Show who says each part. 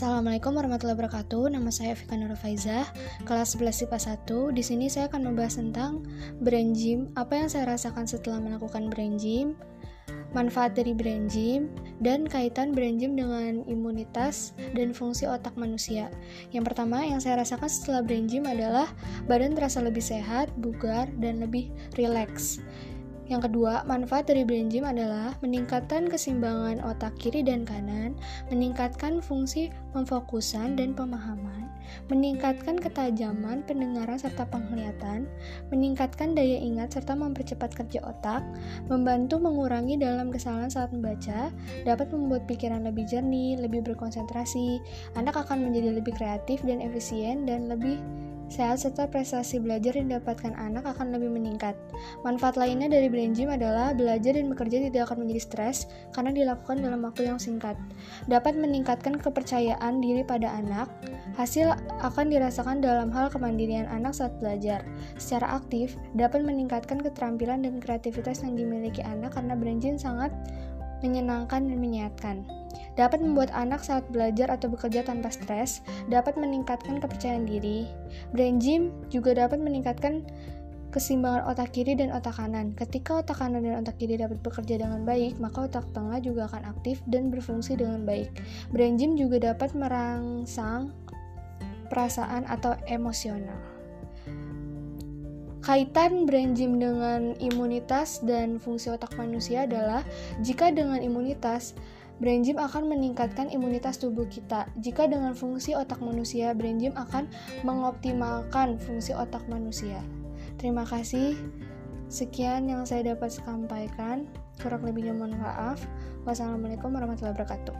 Speaker 1: Assalamualaikum warahmatullahi wabarakatuh. Nama saya Fika Nur Faizah, kelas 11 IPA 1. Di sini saya akan membahas tentang brain gym, apa yang saya rasakan setelah melakukan brain gym, manfaat dari brain gym, dan kaitan brain gym dengan imunitas dan fungsi otak manusia. Yang pertama yang saya rasakan setelah brain gym adalah badan terasa lebih sehat, bugar, dan lebih rileks. Yang kedua, manfaat dari brain gym adalah meningkatkan keseimbangan otak kiri dan kanan, meningkatkan fungsi pemfokusan dan pemahaman, meningkatkan ketajaman pendengaran serta penglihatan, meningkatkan daya ingat serta mempercepat kerja otak, membantu mengurangi dalam kesalahan saat membaca, dapat membuat pikiran lebih jernih, lebih berkonsentrasi, anak akan menjadi lebih kreatif dan efisien dan lebih sehat serta prestasi belajar yang didapatkan anak akan lebih meningkat. Manfaat lainnya dari brain gym adalah belajar dan bekerja tidak akan menjadi stres karena dilakukan dalam waktu yang singkat. Dapat meningkatkan kepercayaan diri pada anak. Hasil akan dirasakan dalam hal kemandirian anak saat belajar. Secara aktif, dapat meningkatkan keterampilan dan kreativitas yang dimiliki anak karena brain gym sangat menyenangkan dan menyehatkan. Dapat membuat anak saat belajar atau bekerja tanpa stres, dapat meningkatkan kepercayaan diri. Brain gym juga dapat meningkatkan keseimbangan otak kiri dan otak kanan. Ketika otak kanan dan otak kiri dapat bekerja dengan baik, maka otak tengah juga akan aktif dan berfungsi dengan baik. Brain gym juga dapat merangsang perasaan atau emosional. Kaitan brain gym dengan imunitas dan fungsi otak manusia adalah jika dengan imunitas, brain gym akan meningkatkan imunitas tubuh kita. Jika dengan fungsi otak manusia, brain gym akan mengoptimalkan fungsi otak manusia. Terima kasih. Sekian yang saya dapat sampaikan. Kurang lebihnya mohon maaf. Wassalamualaikum warahmatullahi wabarakatuh.